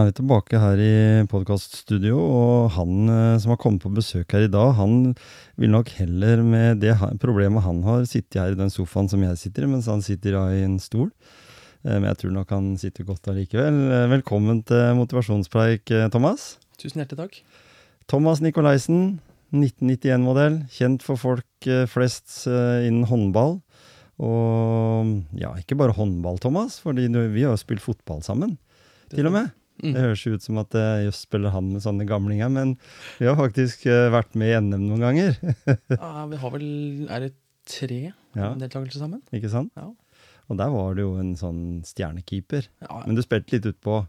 Er vi tilbake her i podkaststudio, og han eh, som har kommet på besøk her i dag, han vil nok heller med det problemet han har, sitte her i den sofaen som jeg sitter i, mens han sitter i en stol. Eh, Men jeg tror nok han sitter godt allikevel. Eh, Velkommen til motivasjonspreik, Thomas. Tusen hjertelig takk. Thomas Nikolaisen, 1991-modell, kjent for folk flest innen håndball. Og ja, ikke bare håndball, Thomas, fordi vi har jo spilt fotball sammen, til og med. Mm. Det høres jo ut som at jøss, spiller han med sånne gamlinger, men vi har faktisk eh, vært med i NM noen ganger. Ja, vi har vel Er det tre Ja. deltakelser sammen? Ikke sant? Ja. Og der var du jo en sånn stjernekeeper. Ja, Men du spilte litt utpå.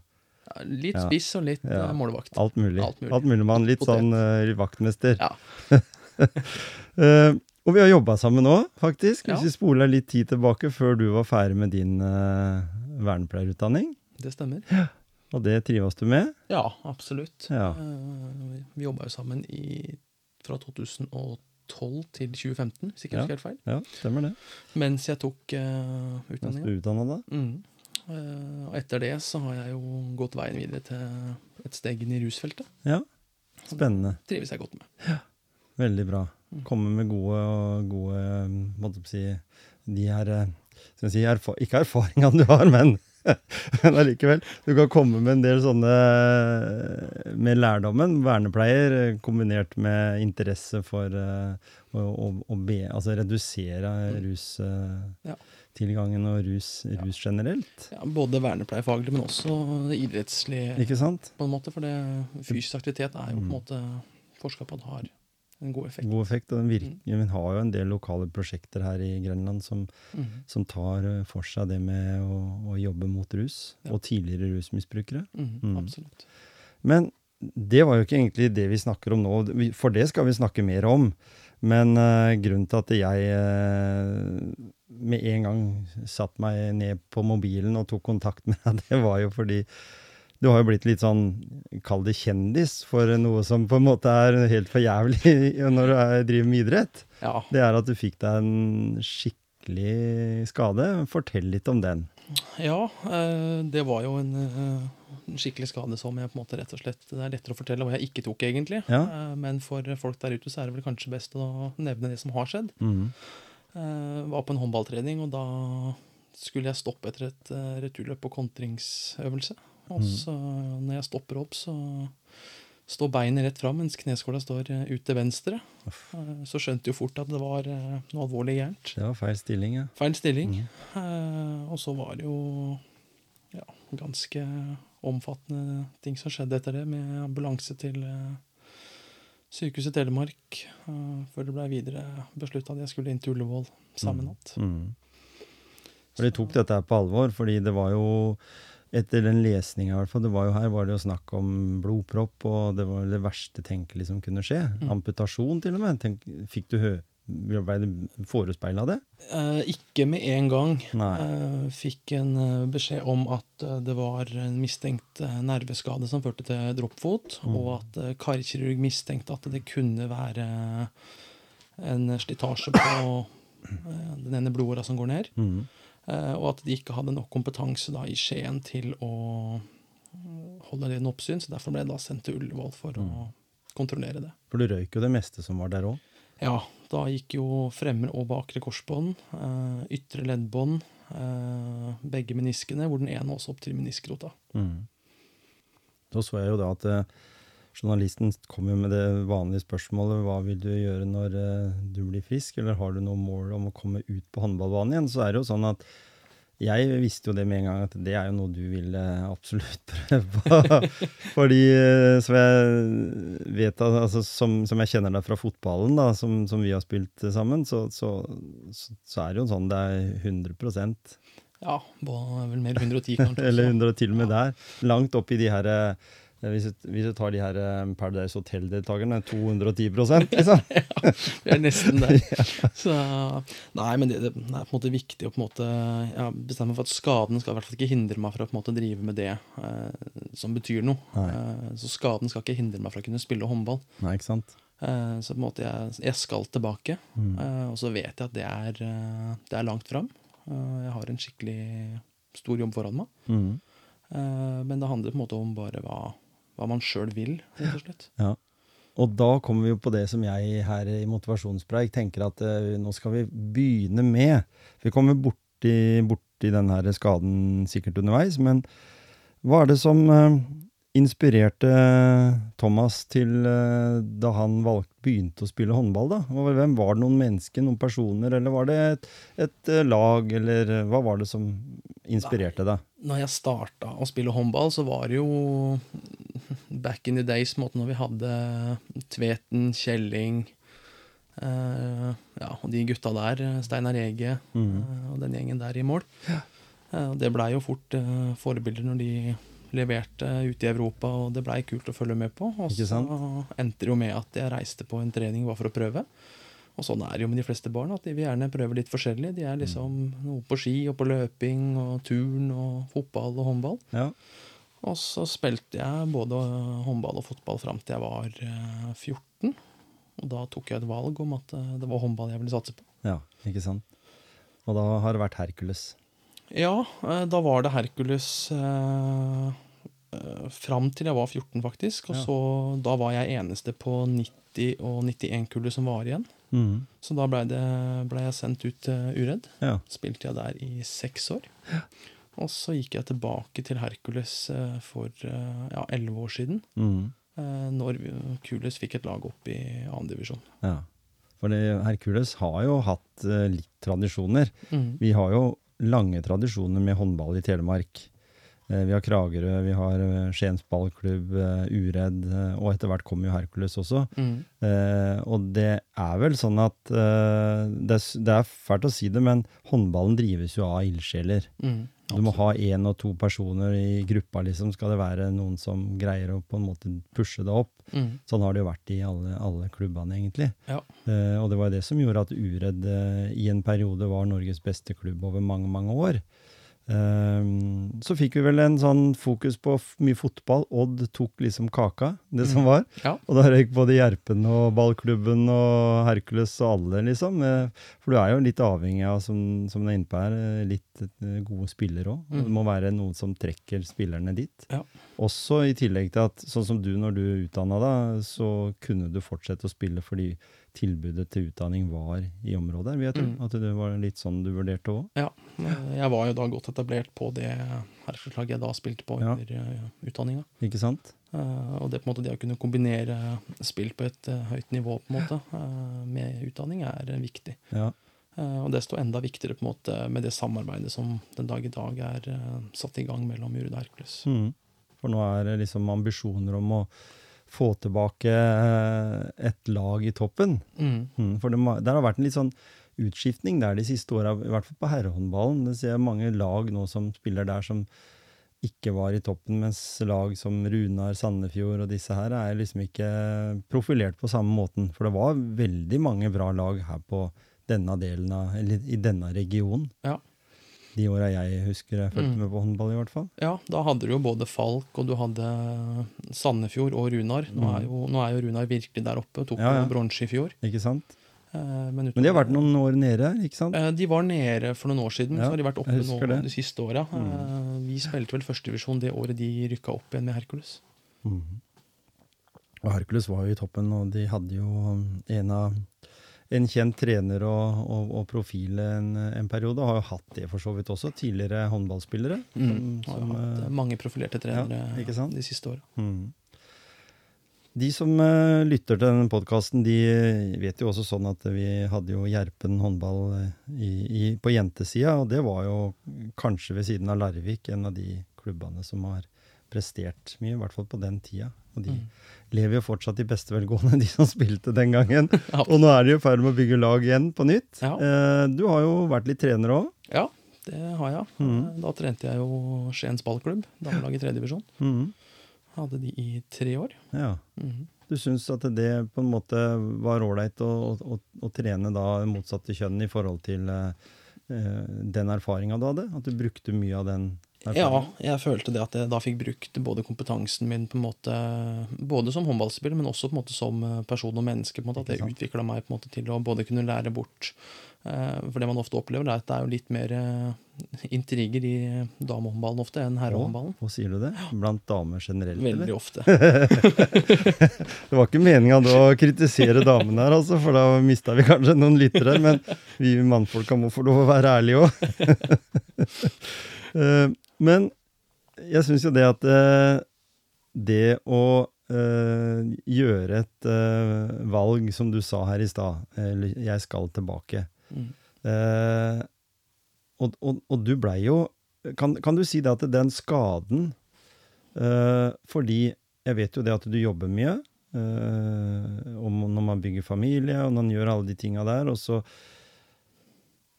ja, litt Ja. spiss og litt Ja. eh, målvakt. Alt mulig. Alt mulig. Alt mulig mann. Litt Potet. sånn uh, vaktmester. Ja. uh, og vi har jobba sammen nå, faktisk. Ja. Hvis vi spoler litt tid tilbake, før du var ferdig med din uh, vernepleierutdanning. Det stemmer. Og det trives du med? Ja, absolutt. Ja. Eh, vi jobba jo sammen i, fra 2012 til 2015, hvis ikke jeg Ja. husker helt feil. Ja, stemmer det. Mens jeg tok uh, Mens du utdanninga. er utdanna da? Mm. Uh, og etter det så har jeg jo gått veien videre til et steg inn i rusfeltet. Ja. Spennende. Trives jeg godt med. Veldig bra. Mm. Komme med gode, gode um, måtte jeg si, de her eh, si, erfa Ikke erfaringene du har, men men allikevel. Du kan komme med en del sånne eh, med lærdommen. Vernepleier eh, kombinert med interesse for eh, å, å, å be, altså redusere Mm. Rustilgangen og rus, rus generelt. Ja, både vernepleiefaglig, men også idrettslig. Ikke sant? på en måte, for det, fysisk aktivitet er jo på en Mm. måte forska på at har en god effekt. God effekt. Og den virker, Mm. Vi har jo en del lokale prosjekter her i Grenland som mm. som tar eh, for seg det med å, å jobbe mot rus, Ja. og tidligere rusmisbrukere. Mhm, Mm. Absolutt. Men det var jo ikke egentlig det vi snakker om nå, for det skal vi snakke mer om. Men uh, grunnen til at jeg uh, med en gang satte meg ned på mobilen og tok kontakt med deg, det var jo fordi du har jo blitt litt sånn, kall det kjendis, for noe som på en måte er helt for jævlig når du er, driver med idrett. Ja. Det er at du fikk deg en skikkelig skade. Fortell litt om den. ja eh, det var jo en, eh, en skikkelig skade som jeg på en måte rett og slett Det er lettere å fortelle hva jeg ikke tok, egentlig. Ja. Eh, men for folk der ute så er det vel kanskje best å nevne det som har skjedd. Mm. Jeg var på en håndballtrening, og da skulle jeg stoppe etter et returløp på kontringsøvelse. Og Mhm. så når jeg stopper opp, så står beinet rett fram, mens kneskåla står eh, ut til venstre. Eh, Så skjønte jo fort at det var eh, noe alvorlig gærent. Det var feil stilling, ja. Feil stilling. Eh, og så var det jo ja, ganske omfattende ting som skjedde etter det, med ambulanse til eh, Sykehuset Telemark, før det ble videre beslutta at jeg skulle inn til Ullevål samme natt. Mm. Mm. For de tok dette på alvor, fordi det var jo etter den lesninga, i hvert fall, det var jo her var det jo snakk om blodpropp, og det var det verste tenkelig som kunne skje. Mm. Amputasjon, til og med. Tenk, fikk du hø... Ble det forespeila det? Eh, ikke med en gang. Nei. Eh, fikk en eh, beskjed om at eh, det var en mistenkt eh, nerveskade som førte til droppfot, Mm. og at karkirurg mistenkte at det kunne være en slitasje på den ene blodåra som går ned. Mhm. Eh, og at de ikke hadde nok kompetanse da i Skien til å holde det under oppsyn. Så derfor ble jeg da sendt til Ullevål for å Mm. kontrollere det. For du røyk jo det meste som var der òg. Ja, da gikk jo fremre og bakre korsbånd, eh, ytre leddbånd, eh, begge meniskene, hvor den ene også opp til meniskrota. Mm. Da så jeg jo da at journalisten kom jo med det vanlige spørsmålet hva vil du gjøre når eh, du blir frisk, eller har du noe mål om å komme ut på håndballbanen igjen? Så er det jo sånn at jeg visste jo det med en gang, at det er jo noe du vil eh, absolutt prøve på. Fordi, eh, som jeg vet, altså, som, som jeg kjenner deg fra fotballen, da, som, som vi har spilt sammen, så, så, så, er det jo sånn det er 100% Ja, vel mer 110, kanskje. Eller så- 100 til og med der. Langt opp i de her hvis du, hvis du tar de her eh, Paradise Hotel-deltakerne, 210 liksom. ja, Vi er nesten der. Så, nei, men det, det er på en måte viktig å på en måte ja, bestemme meg for at skaden skal i hvert fall ikke hindre meg fra å på en måte drive med det eh, som betyr noe. Eh, så skaden skal ikke hindre meg fra å kunne spille håndball. Nei, ikke sant? Eh, så på en måte jeg, jeg skal tilbake, Mm. eh, og så vet jeg at det er, eh, det er langt fram. Eh, jeg har en skikkelig stor jobb foran meg. Mm. Eh, men det handler på en måte om bare hva, hva man sjøl vil, rett og slett. Ja. Og da kommer vi jo på det som jeg her i Motivasjonspreik tenker at uh, nå skal vi begynne med. Vi kommer borti, borti den her skaden sikkert underveis, men hva er det som uh, inspirerte Thomas til uh, da han valgte, begynte å spille håndball? da? Hvem Var det noen mennesker, noen personer, eller var det et, et lag, eller hva var det som inspirerte deg? Når jeg starta å spille håndball, så var det jo back in the days på en måte når vi hadde Tveten, Kjelling uh, ja, og de gutta der, Steinar Ege mm. uh, og den gjengen der i mål. Ja. Uh, det blei jo fort forbilder når de leverte ute i Europa, og det blei kult å følge med på. Og så endte det jo med at jeg reiste på en trening bare for å prøve. Og sånn er det jo med de fleste barn, at de vil gjerne prøve litt forskjellig. De er liksom noe på ski og på løping og turn og fotball og håndball. Ja. Og så spilte jeg både håndball og fotball fram til jeg var eh, 14. Og da tok jeg et valg om at eh, det var håndball jeg ville satse på. ja, ikke sant? Og da har det vært Hercules. Ja, eh, da var det Hercules eh, eh, fram til jeg var 14, faktisk. Og Ja. så da var jeg eneste på 90- og 91-kullet som var igjen. Mm. Så da blei ble jeg sendt ut til Uredd. Ja. Spilte jeg der i seks år. Og så gikk jeg tilbake til Hercules eh, for eh, ja, elleve år siden. Mhm. eh, Når Kules fikk et lag opp i 2. divisjon. Ja. For Hercules har jo hatt litt tradisjoner. Mm. Vi har jo lange tradisjoner med håndball i Telemark. Vi har Kragerø, vi har Skiens ballklubb, Uredd, og etter hvert kommer jo Hercules også. Mm. Eh, og det er vel sånn at eh, det, er, det er fælt å si det, men håndballen drives jo av ildsjeler. Mm. Du må ha én og to personer i gruppa, liksom, skal det være noen som greier å på en måte pushe det opp. Mm. Sånn har det jo vært i alle, alle klubbene, egentlig. Ja. Eh, og det var det som gjorde at Uredd eh, i en periode var Norges beste klubb over mange, mange år. Eh, så fikk vi vel en sånn fokus på mye fotball. Odd tok liksom kaka, det som var. Ja. Og da røyk både Gjerpen og ballklubben og Hercules og alle, liksom. Eh, For du er jo litt avhengig av, som, som det er inne på her, eh, litt eh, gode spillere òg. Mm. Det må være noen som trekker spillerne dit. Ja. Også i tillegg til at, sånn som du når du utdanna deg, så kunne du fortsette å spille fordi tilbudet til utdanning var i området, vil jeg tro. Mm. At det var litt sånn du vurderte òg. ja. Eh, Jeg var jo da godt etablert på det herreslaget jeg da spilte på Ja. under uh, utdanninga. Ikke sant? Eh, og det på en måte det å kunne kombinere spill på et eh, høyt nivå på en måte, eh, med utdanning er eh, viktig. Ja. Eh, og desto enda viktigere på en måte med det samarbeidet som den dag i dag er eh, satt i gang mellom Urud og Hercules. Mm. For nå er det liksom ambisjoner om å få tilbake eh, et lag i toppen. Mm. Mm, For det, der har vært en litt sånn utskiftning der de siste åra, i hvert fall på herrehåndballen. Det ser jeg mange lag nå som spiller der som ikke var i toppen, mens lag som Runar, Sandefjord og disse her er liksom ikke profilert på samme måten. For det var veldig mange bra lag her på denne delen av, eller i denne regionen. Ja. De åra jeg husker jeg fulgte Mm. med på håndball, i hvert fall. Ja, da hadde du jo både Falk, og du hadde Sandefjord og Runar. Nå er jo, nå er jo Runar virkelig der oppe. Tok Mm. Ja, ja. bronse i fjor. Ikke sant? Eh, Men, Men de har vært noen år nede, ikke sant? Eh, De var nede for noen år siden, Ja, så har de vært oppe nå det. de siste åra. Mm. Vi spilte vel førstedivisjon det året de rykka opp igjen med Hercules. Mm. Og Hercules var jo i toppen, og de hadde jo en av en kjent trener og, og, og profil en, en periode, har jo hatt det for så vidt også, tidligere håndballspillere. Mm. Som, Har som, hatt eh, eh, mange profilerte trenere Ja, de siste åra. mm. De som uh, lytter til denne podkasten, de vet jo også sånn at vi hadde jo Gjerpen håndball i, i, på jentesida, og det var jo kanskje ved siden av Larvik en av de klubbene som har prestert mye, i hvert fall på den tida. Og de Mm. lever jo fortsatt i beste velgående, de som spilte den gangen. Ja. Og nå er de i ferd med å bygge lag igjen på nytt. Ja. Eh, du har jo vært litt trener òg. Ja, det har jeg. Mm. Da trente jeg jo Skiens ballklubb, damelag i tredje divisjon. Mhm. Hadde de i tre år. Ja. Mm. Du syns at det på en måte var ålreit å, å, å trene da motsatte kjønn i forhold til eh, den erfaringa du hadde? At du brukte mye av den Ja, jeg følte det at jeg da fikk brukt både kompetansen min på en måte, både som håndballspiller, men også på en måte som eh, person og menneske. på en måte, At det utvikla meg på en måte til å både kunne lære bort eh, For det man ofte opplever, er at det er jo litt mer eh, intriger i damehåndballen ofte enn herrehåndballen. Hva sier du det? Blant damer generelt? Veldig eller? ofte. Det var ikke meninga å kritisere damene her, altså, for da mista vi kanskje noen lyttere. Men vi mannfolka må få lov å være ærlige òg. Men jeg syns jo det at eh, det å eh, gjøre et eh, valg, som du sa her i stad, eller 'jeg skal tilbake' Mm. Og, og, og du blei jo kan, kan du si det at den skaden Fordi jeg vet jo det at du jobber mye. om når man bygger familie, og når man gjør alle de tinga der. Og så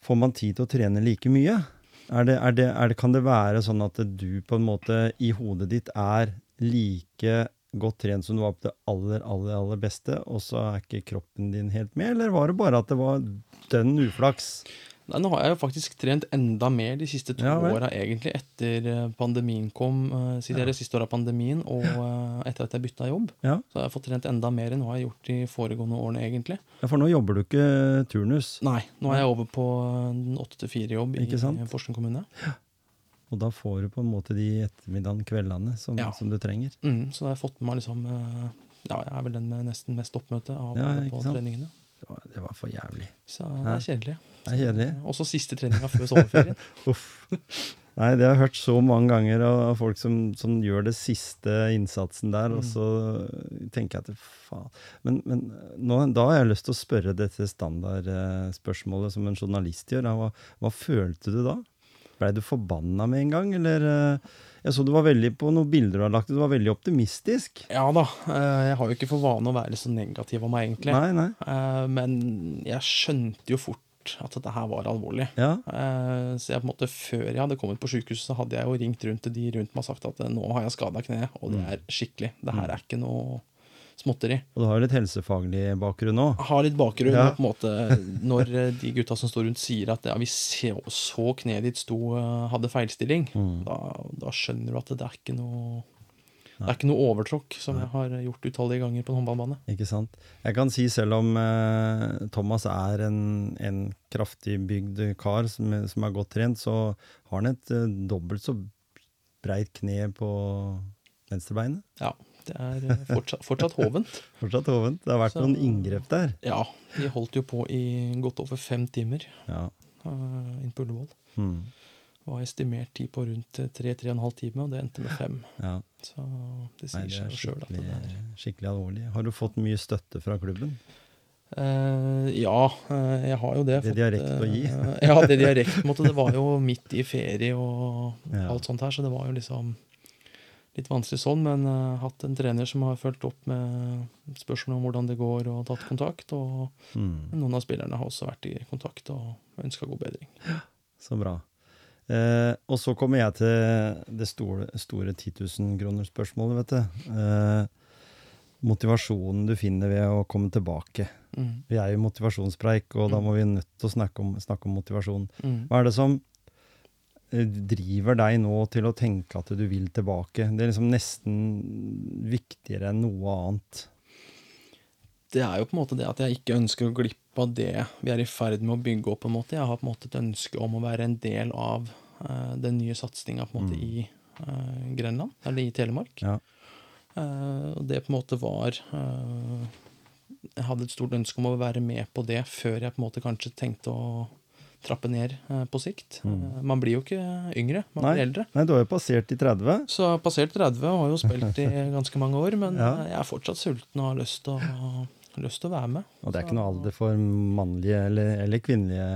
får man tid til å trene like mye. Er det, er det, er det, kan det være sånn at du på en måte i hodet ditt er like godt trent som du var på det aller, aller, aller beste, og så er ikke kroppen din helt med? Eller var det bare at det var dønn uflaks? Nei, nå har jeg jo faktisk trent enda mer de siste to Ja åra, egentlig, etter eh, pandemien kom. eh, Siden Ja. det siste året av pandemien, og eh, etter at jeg bytta jobb. Ja. Så har jeg fått trent enda mer enn hva jeg har gjort de foregående årene, egentlig. Ja, For nå jobber du ikke turnus, Nei, nå er jeg over på en åtte til fire-jobb i Ikke kommune. Porsgrunn kommune. og da får du på en måte de ettermiddagene, kveldene, som, Ja. som du trenger. Mm, så da har jeg fått med meg liksom Ja, jeg er vel den med nesten mest oppmøte av Ja, på treningene. Det var, det var for jævlig. Så det er kjedelig. Det er kjedelig. Også siste treninga før sommerferien. Uff. Nei, det har jeg hørt så mange ganger av folk som, som gjør det siste innsatsen der, og Mm. så tenker jeg at faen Men, men nå, da har jeg lyst til å spørre dette standardspørsmålet som en journalist gjør. Hva, hva følte du da? Blei du forbanna med en gang, eller eh, Jeg så du var veldig på noen bilder du har lagt du var veldig optimistisk. Ja da. eh, Jeg har jo ikke for vane å være så negativ av meg, egentlig. Nei, nei. Eh, Men jeg skjønte jo fort at dette her var alvorlig. Ja, Eh, Så jeg på en måte før jeg hadde kommet på sykehuset, så hadde jeg jo ringt rundt til de rundt meg og sagt at nå har jeg skada kneet, og det Mm. er skikkelig. Det her er ikke noe småtteri. og du har jo litt helsefaglig bakgrunn òg. Har litt bakgrunn Ja. på en måte når eh, de gutta som står rundt sier at ja, vi så, kneet ditt sto, eh, hadde feilstilling, Mm. da, da skjønner du at det er ikke noe det er ikke noe overtråkk, som Nei. jeg har gjort utallige ganger på en håndballbane. Ikke sant? Jeg kan si selv om eh, Thomas er en, en kraftig bygd kar som, som er godt trent, så har han et eh, dobbelt så breit kne på venstrebeinet. Ja, det er eh, fortsatt, fortsatt hovent. Fortsatt hovent. Det har vært Så- noen inngrep der. Ja, de holdt jo på i godt over fem timer Ja. uh, inn på Ullevål. Hmm. Var estimert tid på rundt tre-tre og en halv time, og det endte med fem. ja. Så det Nei, sier det seg sjøl at det er skikkelig alvorlig. Har du fått mye støtte fra klubben? Uh, Ja, uh, jeg har jo det. Det de har rekt å gi. eh, ja, det de har rekt. på Det var jo midt i ferie og Ja. alt sånt her, så det var jo liksom litt vanskelig sånn. Men uh, hatt en trener som har fulgt opp med spørsmål om hvordan det går, og tatt kontakt. Og Mm. noen av spillerne har også vært i kontakt og ønska god bedring. Så bra. Eh, og så kommer jeg til det store, store 10 000-kronersspørsmålet, vet du. Eh, motivasjonen du finner ved å komme tilbake. Mm. Vi er jo motivasjonspreik, og da Mm. må vi nødt til å snakke om, snakke om motivasjon. Mm. Hva er det som driver deg nå til å tenke at du vil tilbake? Det er liksom nesten viktigere enn noe annet. det er jo på en måte det at jeg ikke ønsker å glippe av det vi er i ferd med å bygge opp. på en måte. Jeg har på en måte et ønske om å være en del av uh, den nye satsinga Mm. i uh, Grenland, eller i Telemark. Ja. Uh, og det på en måte var eh, Jeg hadde et stort ønske om å være med på det før jeg på en måte kanskje tenkte å trappe ned eh, på sikt. Mm. Eh, man blir jo ikke yngre, man Nei. blir eldre. Nei, du har jo passert i 30. Så passert 30 og har jo spilt i ganske mange år, men Ja. eh, jeg er fortsatt sulten og har lyst til å, lyst til å være med. Og det er ikke noe alder for mannlige eller, eller kvinnelige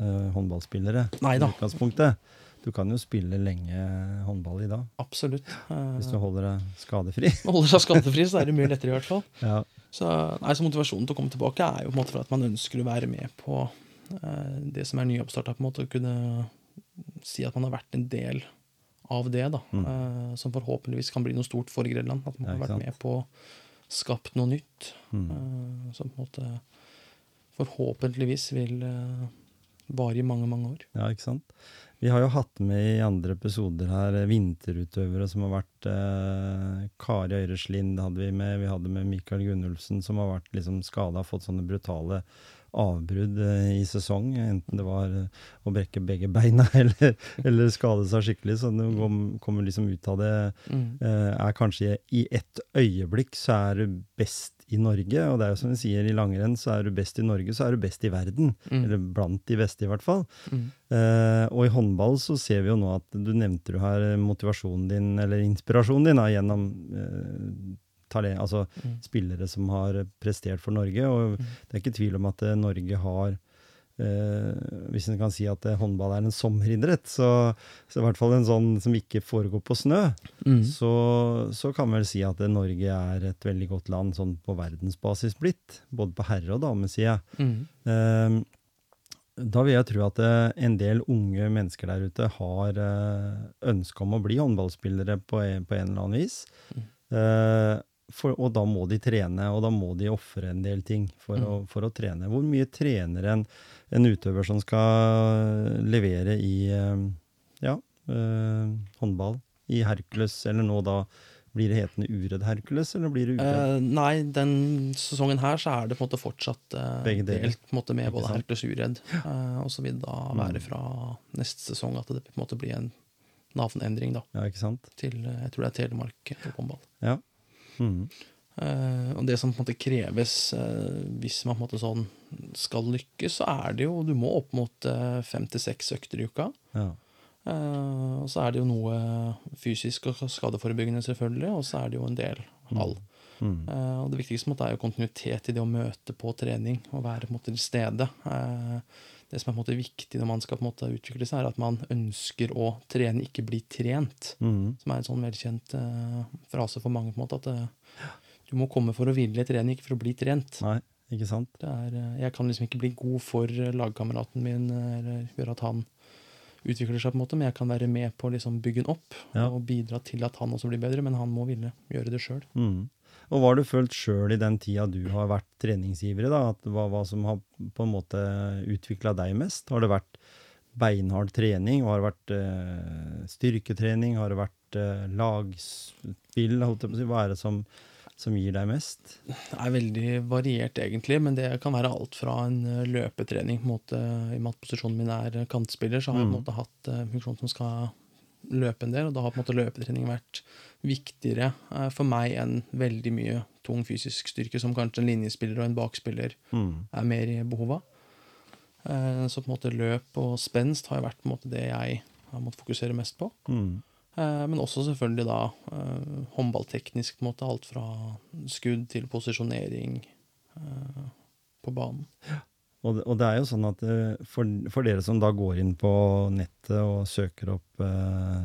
uh, håndballspillere. Nei da. i utgangspunktet. Du kan jo spille lenge håndball i dag, Absolutt. hvis du holder deg skadefri. holder seg skadefri, så er det mye lettere, i hvert fall. Ja. Så, nei, så motivasjonen til å komme tilbake er jo på en måte for at man ønsker å være med på det som er nyoppstarta, på en måte. Å kunne si at man har vært en del av det, da. Mm. eh, som forhåpentligvis kan bli noe stort for Grenland. At man har vært sant. med på skapt noe nytt. Mm. eh, som på en måte forhåpentligvis vil eh, vare i mange, mange år. Ja, ikke sant? Vi har jo hatt med i andre episoder her eh, vinterutøvere som har vært eh, Kari Øyreslind hadde vi med, vi hadde med Mikael Gunnulfsen som har vært liksom skada, fått sånne brutale avbrudd eh, i sesong. Enten det var eh, å brekke begge beina eller, eller skade seg skikkelig. Så du kommer liksom ut av det eh, er kanskje i ett øyeblikk så er du best i Norge, og det er jo som vi sier i langrenn, så er du best i Norge, så er du best i verden. Mm. Eller blant de beste, i hvert fall. Mm. Eh, og i håndball så ser vi jo nå at du nevnte du her motivasjonen din, eller inspirasjonen din, da, gjennom eh, talent, altså Mm. spillere som har prestert for Norge. Og Mm. det er ikke tvil om at eh, Norge har eh, Hvis en kan si at eh, håndball er en sommeridrett, så, så i hvert fall en sånn som ikke foregår på snø, Mm. så, så kan man vel si at eh, Norge er et veldig godt land sånn på verdensbasis blitt. Både på herre- og damesida. Mm. Eh, da vil jeg tro at en del unge mennesker der ute har ønske om å bli håndballspillere på, en- på en eller annen vis. Mm. Eh, for, og da må de trene, og da må de ofre en del ting for, Mm. å, for å trene. Hvor mye trener en, en utøver som skal levere i eh, ja, eh, håndball, i Hercules, eller nå da blir det hetende Uredd Hercules, eller blir det Uredd? Uh, nei, den sesongen her så er det på en måte fortsatt uh, delt på en måte med både? Hercules og Uredd. Uh, og så vil det da Mm. være fra neste sesong at det på en måte blir en navneendring da, ja, ikke sant? til eh, jeg tror det er Telemark håndball. Ja. Eh, og det som på en måte kreves uh, hvis man på en måte sånn skal lykkes, så er det jo Du må opp mot eh, fem til seks økter i uka. ja. Og så er det jo noe fysisk og skadeforebyggende, selvfølgelig, og så er det jo en del hall. Mm. Eh, og det viktigste måte, er jo kontinuitet i det å møte på trening og være på en måte til stede. Eh, det som er på en måte viktig når man skal på en måte utvikle seg, er at man ønsker å trene, ikke bli trent. Mm. Som er en sånn velkjent uh, frase for mange. på en måte, At uh, du må komme for å ville trene, ikke for å bli trent. Nei, ikke sant? Det er, uh, jeg kan liksom ikke bli god for lagkameraten min eller gjøre at han utvikler seg, på en måte, men jeg kan være med på å liksom bygge den opp Ja. og bidra til at han også blir bedre. Men han må ville gjøre det sjøl. Mhm. Og hva har du følt sjøl i den tida du har vært treningsivrig? da, at hva, hva som har på en måte utvikla deg mest? Har det vært beinhard trening? Har det vært eh, styrketrening? Har det vært eh, lagspill? Hva er det som, som gir deg mest? Det er veldig variert, egentlig, men det kan være alt fra en eh, løpetrening på en måte, I og med at posisjonen min er kantspiller, så har jeg på en Mm. måte hatt eh, funksjon som skal løpe en del, og da har på en måte løpetrening vært viktigere eh, for meg enn veldig mye tung fysisk styrke, som kanskje en linjespiller og en bakspiller mm. er mer i behov av. Eh, Så på en måte løp og spenst har vært på en måte det jeg har måttet fokusere mest på. Mhm. Eh, Men også selvfølgelig da håndballteknisk, på en måte. Alt fra skudd til posisjonering på banen. Og, det- og det er jo sånn at eh, for, for dere som da går inn på nettet og søker opp eh,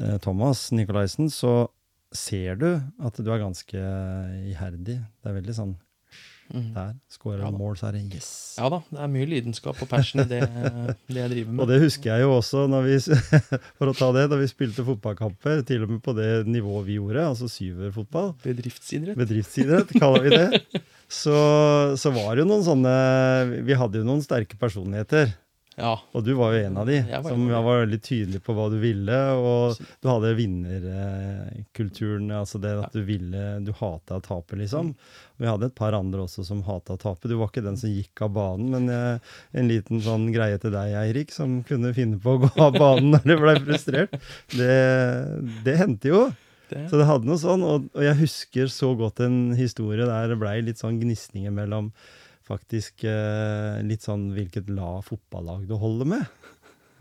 eh, Thomas Nikolaisen, så ser du at du er ganske iherdig. Det er veldig sånn Mhm. der. Skårer Ja mål, så er det yes. Ja da, det er mye lidenskap og passion i det, det jeg driver med. Og det husker jeg jo også, når vi, for å ta det, da vi spilte fotballkamper, til og med på det nivået vi gjorde, altså syverfotball, Bedriftsidrett. bedriftsidrett, kaller vi det, så, så var det jo noen sånne Vi hadde jo noen sterke personligheter. Ja. Og du var jo en av de, Jeg som var veldig tydelig på hva du ville. Og du hadde vinnerkulturen, altså det at du ville Du hata å tape, liksom. Mm. Vi hadde et par andre også som hata å tape. Du var ikke den som gikk av banen, men eh, en liten sånn greie til deg, Eirik, som kunne finne på å gå av banen når du ble frustrert. Det, det hendte jo. Det, Så det hadde noe sånn, og, og jeg husker så godt en historie der det blei litt sånn gnisninger mellom faktisk eh, litt sånn hvilket la fotballag du holder med.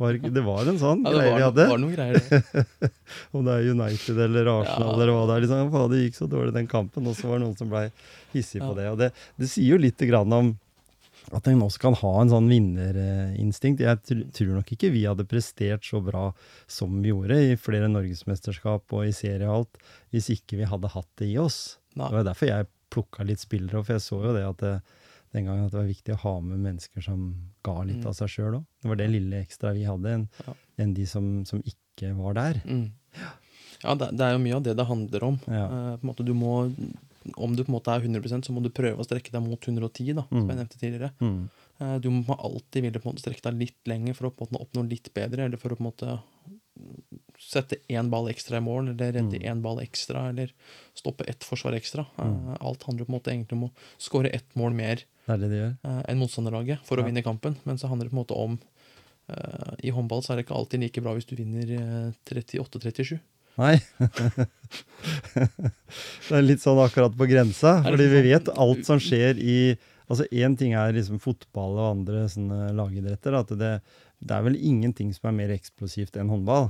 Var, det var en sånn ja, greie vi hadde. var noen greier, det. Om det er United eller Arsenal Ja. eller hva det er. Liksom, det gikk så dårlig den kampen, og så var det noen som blei hissig på det. Og det, det sier jo litt grann om at en også kan ha en sånn vinnerinstinkt. Jeg tr tror nok ikke vi hadde prestert så bra som vi gjorde i flere norgesmesterskap og i serie og alt, hvis ikke vi hadde hatt det i oss. Nei. Det var derfor jeg plukka litt spillere, for jeg så jo det at det, den gangen at det var viktig å ha med mennesker som ga litt Mm. av seg sjøl òg. Det var det lille ekstra vi hadde, enn Ja. en de som, som ikke var der. Mm. Ja, det, det er jo mye av det det handler om. Ja. Uh, måte, du må, om du på en måte er 100% så må du prøve å strekke deg mot 110, da, som Mm. jeg nevnte tidligere. Mm. Eh, Du må alltid ville på en måte strekke deg litt lenger for å på en måte oppnå litt bedre, eller for å på en måte sette én ball ekstra i mål, eller redde Mm. ball ekstra, eller stoppe ett forsvar ekstra. Eh, Mm. Alt handler på en måte egentlig om å skåre ett mål mer Det det de eh, enn motstanderlaget for å Ja. vinne kampen. Men så handler det på en måte om I håndball så er det ikke alltid like bra hvis du vinner eh, 38-37. Nei. det er litt sånn akkurat på grensa, fordi vi sånn- vet alt som skjer i Altså Én ting er liksom fotball og andre sånne lagidretter. At det, det er vel ingenting som er mer eksplosivt enn håndball.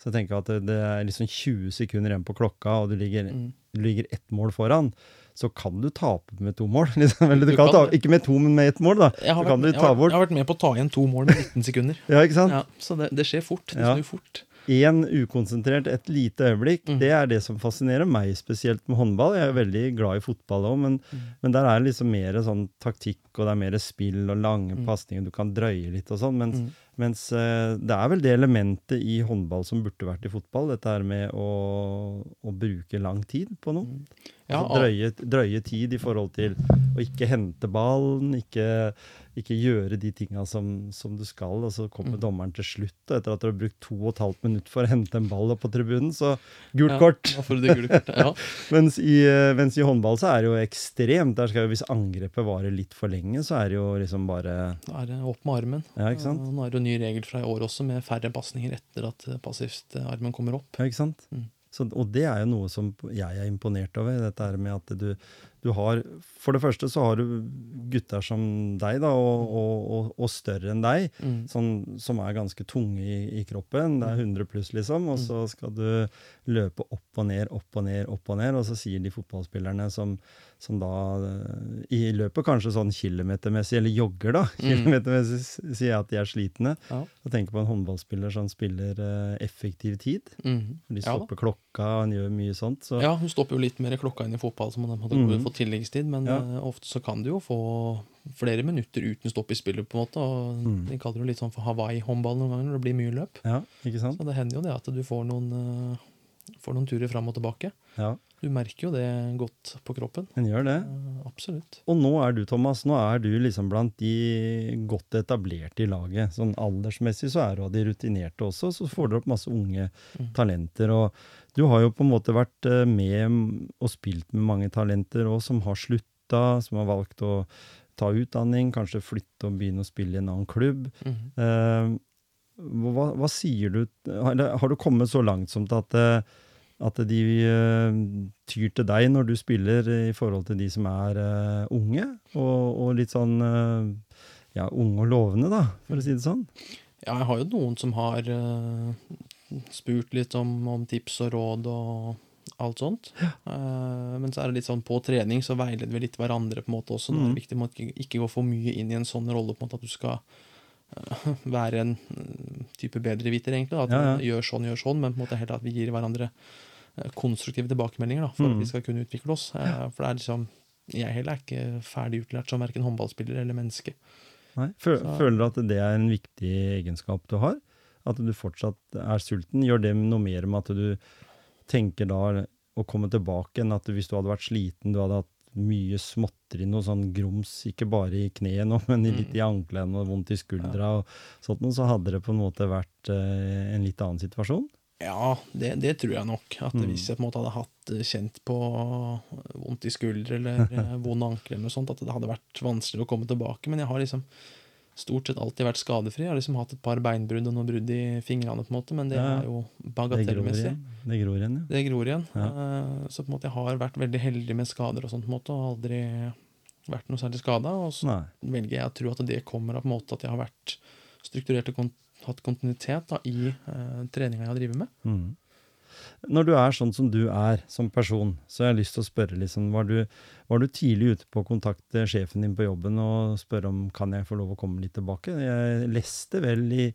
Så jeg tenker at det, det er liksom 20 sekunder igjen på klokka, og du ligger, Mm. du ligger ett mål foran. Så kan du tape med to mål. Liksom. Eller du, Du kan, kan ta, ikke med to, men med ett mål, da. Jeg har, vært, du jeg, har, jeg har vært med på å ta igjen to mål med 19 sekunder. Ja, ikke sant? Ja, så det, det skjer fort. Det Ja. snur fort. Én ukonsentrert, et lite øyeblikk, Mm. det er det som fascinerer meg spesielt med håndball. Jeg er veldig glad i fotball òg, men, Mm. men der er det liksom mer sånn taktikk, og det er mer spill og lange Mm. pasninger, du kan drøye litt og sånn. Mens, Mm. Mens eh, det er vel det elementet i håndball som burde vært i fotball, dette her med å, å bruke lang tid på noe. Mm. Ja, altså drøye, drøye tid i forhold til å ikke hente ballen, ikke, ikke gjøre de tinga som, som du skal, og så kommer Mm. dommeren til slutt, og etter at du har brukt to og et halvt minutt for å hente en ball opp på tribunen, så gult ja, kort. Kortet. Ja. Mens i, eh, mens i håndball så er det jo ekstremt. Der skal jo, Hvis angrepet varer litt for lenge, så er det jo liksom bare Da er det opp med armen. Ja, ikke sant? Nå er det ny regel fra i år også, med færre pasninger etter at eh, passivt eh, armen kommer opp. Ja, ikke sant? Mm. Så, og det er jo noe som jeg er imponert over. Dette her med at du, du har For det første så har du gutter som deg, da, og, og, og, og større enn deg, Mm. som, som er ganske tunge i, i kroppen. Det er 100 pluss, liksom. Og så skal du løpe opp og ned, opp og ned, opp og ned. Og så sier de fotballspillerne som, som da eh, i løpet kanskje sånn kilometermessig, eller jogger, da, Mm. kilometermessig sier jeg at de er slitne. Ja. Og tenker på en håndballspiller som spiller eh, effektiv tid. Mm. De Ja stopper klokka, han gjør mye sånt. Så Ja, hun stopper jo litt mer klokka enn i fotball, så man hadde mm. fått tilleggstid. Men Ja. eh, ofte så kan du jo få flere minutter uten stopp i spillet, på en måte. Og mm. De kaller det litt sånn for Hawaii-håndball noen ganger når det blir mye løp. ja, ikke sant? Så det hender jo det at du får noen, eh, får noen turer fram og tilbake. Ja, Du merker jo det godt på kroppen. den gjør det. Eh, absolutt. Og nå er du, Thomas, nå er du liksom blant de godt etablerte i laget. Sånn aldersmessig så er du av de rutinerte også, så får dere opp masse unge Mm. talenter. Og du har jo på en måte vært eh, med og spilt med mange talenter òg, som har slutta, som har valgt å ta utdanning, kanskje flytte og begynne å spille i en annen klubb. Mm. Eh, hva, hva sier du har, eller har du kommet så langt som til at, eh, at de eh, tyr til deg når du spiller i forhold til de som er eh, unge, og, og litt sånn eh, ja, unge og lovende, da, for å si det sånn? Ja, jeg har jo noen som har spurt litt om, om tips og råd og alt sånt. Eh, men så er det litt sånn på trening så veileder vi litt hverandre på en måte også. Det Mhm. er viktig å ikke, ikke gå for mye inn i en sånn rolle på en måte at du skal være en type type bedreviter, egentlig. Da. At Ja, ja. gjør sånn, gjør sånn, men på en måte heller at vi gir hverandre eh, konstruktive tilbakemeldinger da, for mm. at vi skal kunne utvikle oss. Ja. for det er liksom Jeg heller er ikke ferdig utlært som verken håndballspiller eller menneske. Nei? Så- Føler du at det er en viktig egenskap du har? At du fortsatt er sulten? Gjør det noe mer med at du tenker da å komme tilbake enn at hvis du hadde vært sliten, du hadde hatt mye småtteri, noe sånn grums, ikke bare i kneet nå, men litt i anklene og vondt i skuldra og sånt, noe, så hadde det på en måte vært eh, en litt annen situasjon? Ja, det, det tror jeg nok. At Mm. Hvis jeg på en måte hadde hatt eh, kjent på vondt i skuldre eller eh, vond ankel, eller noe sånt, at det hadde vært vanskeligere å komme tilbake. Men jeg har liksom stort sett alltid vært skadefri. Jeg har liksom hatt et par beinbrudd og noen brudd i fingrene, på en måte, men det Ja, ja. er jo Det gror bagatellmessig. igjen. Det gror igjen, ja. Det gror igjen. Eh, Så på en måte jeg har vært veldig heldig med skader og sånt, på en måte, og aldri vært noe særlig skada. Og så Nei. velger jeg å tro at det kommer av på en måte at jeg har vært strukturert og kont hatt kontinuitet da, i uh, treninga jeg har drevet med. Mm. Når du er sånn som du er som person, så har jeg lyst til å spørre liksom, var du, var du tidlig ute på å kontakte sjefen din på jobben og spørre om kan jeg få lov å komme litt tilbake? Jeg leste vel i,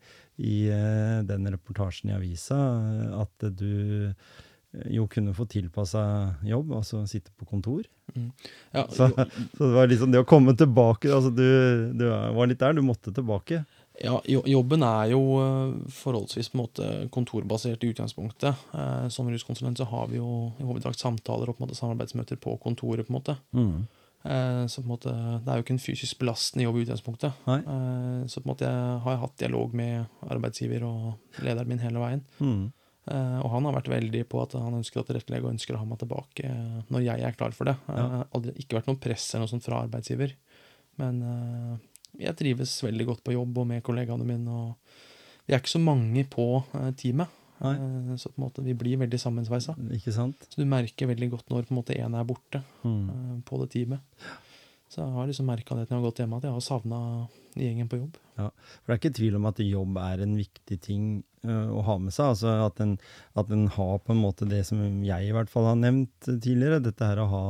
i eh, den reportasjen i avisa eh, at du jo kunne få tilpassa jobb, altså sitte på kontor. Ja, Så, så det var liksom det å komme tilbake altså Du, du var litt der, du måtte tilbake. Ja, jobben er jo eh, forholdsvis på en måte kontorbasert i utgangspunktet. Eh, Som ruskonsulent så har vi jo i hovedsak samtaler og på en måte samarbeidsmøter på kontoret. på en måte. Mm. Så på en måte, det er jo ikke en fysisk belastende jobb i utgangspunktet. Nei. Eh, Så på en måte jeg har hatt dialog med arbeidsgiver og lederen min hele veien. Mm. Eh, Og han har vært veldig på at han ønsker å tilrettelegge og ønsker å ha meg tilbake eh, når jeg er klar for det. Eh, Ja. Aldri, ikke vært noe press eller noe sånt fra arbeidsgiver. Men eh, jeg trives veldig godt på jobb og med kollegaene mine. Og vi er ikke så mange på eh, teamet, Nei. eh, så på en måte vi blir veldig sammensveisa. Ikke sant? Så du merker veldig godt når på en måte én er borte Mm. eh, på det teamet. Så jeg har liksom merka det når jeg har gått hjemme, at jeg har savna gjengen på jobb. For det er ikke tvil om at jobb er en viktig ting å ha med seg. Altså at en, at en har på en måte det som jeg i hvert fall har nevnt tidligere, dette her å ha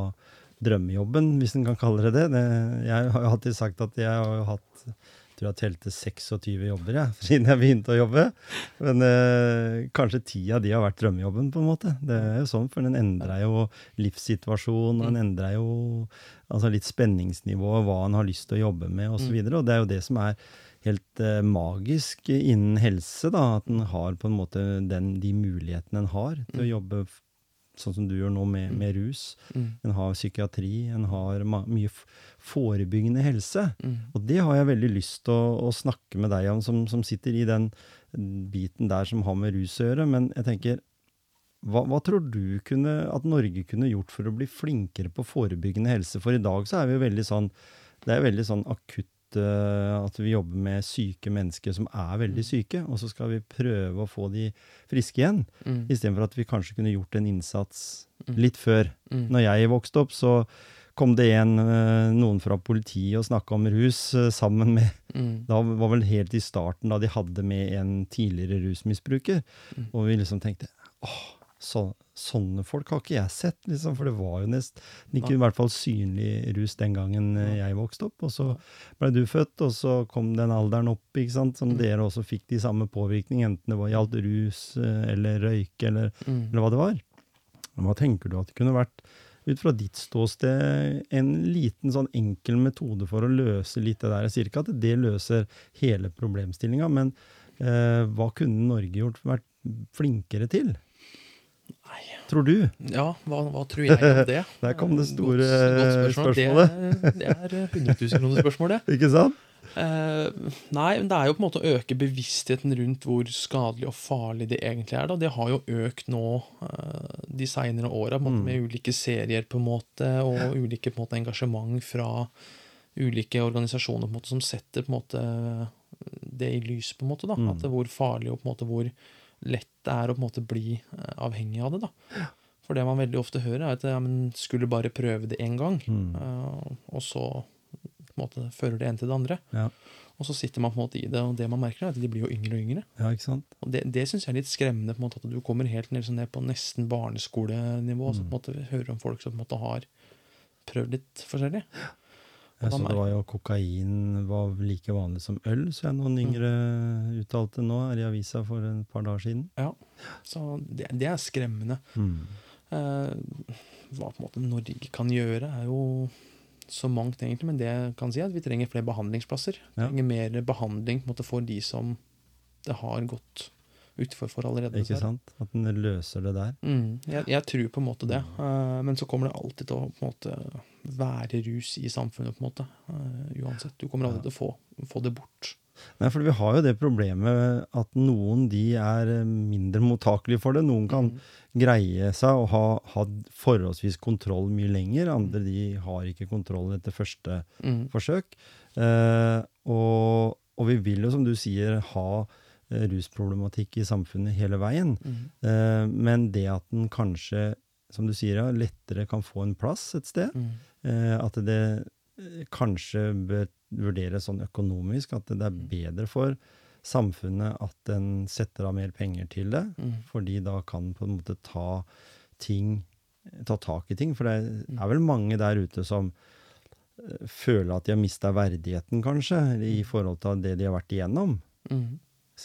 drømmejobben, hvis en kan kalle det det. det. Jeg har jo alltid sagt at jeg har hatt jeg tror jeg telte 26 jobber jeg, siden jeg begynte å jobbe. Men eh, kanskje ti av de har vært drømmejobben, på en måte. Det er jo sånn, for den endrer jo livssituasjonen, og den endrer jo altså litt spenningsnivået, hva en har lyst til å jobbe med, osv. Og, så og det er jo det som er helt eh, magisk innen helse, da, at en har på en måte den, de mulighetene en har til å jobbe f- sånn som du gjør nå med, med rus. Mm. En har psykiatri, en har mye forebyggende helse. Mm. Og det har jeg veldig lyst til å, å snakke med deg om, som, som sitter i den biten der som har med rus å gjøre. Men jeg tenker, hva, hva tror du kunne, at Norge kunne gjort for å bli flinkere på forebyggende helse? For i dag så er vi veldig sånn Det er veldig sånn akutt eh, at vi jobber med syke mennesker som er veldig syke, og så skal vi prøve å få de friske igjen. Mm. Istedenfor at vi kanskje kunne gjort en innsats Mm. litt før. Mm. Når jeg vokste opp, så kom det igjen eh, noen fra politiet og snakka om rus eh, sammen med Mm. Da var vel helt i starten da de hadde med en tidligere rusmisbruker. Mm. Og vi liksom tenkte åh, så, sånne folk har ikke jeg sett, liksom. For det var jo nesten ikke i hvert fall synlig rus den gangen eh, jeg vokste opp. Og så ble du født, og så kom den alderen opp, ikke sant. Som Mm. dere også fikk de samme påvirkning, enten det var gjaldt rus eh, eller røyke eller, Mm. eller hva det var. Hva tenker du at det kunne vært, ut fra ditt ståsted, en liten sånn enkel metode for å løse litt det der? Jeg sier ikke at det løser hele problemstillinga, men eh, hva kunne Norge gjort, vært flinkere til? Nei. Tror du? Ja, hva, hva tror jeg om det? Der kom det store godt- godt spørsmål. spørsmålet. Det, det er 100 000 kroner spørsmål, det. Ikke sant? Eh, nei, men det er jo på en måte å øke bevisstheten rundt hvor skadelig og farlig det egentlig er. Da. Det har jo økt nå eh, de seinere åra Mm. med ulike serier på en måte, og ulike måte, engasjement fra ulike organisasjoner på en måte, som setter på en måte det i lys, på en måte. da, Mm. At det, hvor farlig og på en måte hvor lett det er å på en måte bli eh, avhengig av det. da. For det man veldig ofte hører, er at ja, men skulle bare prøve det én gang, Mm. uh, og så på en måte fører det ene til det andre. Ja. Og så sitter man på en måte i det, og det man merker, er at de blir jo yngre og yngre. ja, ikke sant? Og det, det syns jeg er litt skremmende, på en måte, at du kommer helt ned, sånn ned på nesten barneskolenivå, og så på en måte hører om folk som på en måte har prøvd litt forskjellig. Jeg så det var jo kokain var like vanlig som øl, så jeg noen yngre uttalte nå her i avisa for et par dager siden. Ja, Så det, det er skremmende. Eh, hva på en måte Norge kan gjøre, er jo så mangt, egentlig. Men det jeg kan si, er at vi trenger flere behandlingsplasser. Vi Ja. trenger mer behandling måte, for de som det har gått utfor for allerede. Ikke sant? At den løser det der. Mm, jeg, jeg tror på en måte det. Uh, men så kommer det alltid til å på en måte, være rus i samfunnet, på en måte. Uh, uansett. Du kommer alltid til å få, få det bort. Nei, for vi har jo det problemet at noen de er eh, mindre mottakelige for det. Noen kan Mm. greie seg og ha, ha forholdsvis kontroll mye lenger. Andre de har ikke kontroll etter første Mm. forsøk. Eh, og, og vi vil jo, som du sier, ha rusproblematikk i samfunnet hele veien. Mm. Eh, men det at den kanskje, som du sier, lettere kan få en plass et sted, Mm. eh, at det eh, kanskje bør vurderes sånn økonomisk, at det er Mm. bedre for samfunnet at en setter av mer penger til det, Mm. fordi da kan på en måte ta ting, ta tak i ting. For det Mm. er vel mange der ute som eh, føler at de har mista verdigheten, kanskje, i forhold til det de har vært igjennom. Mm.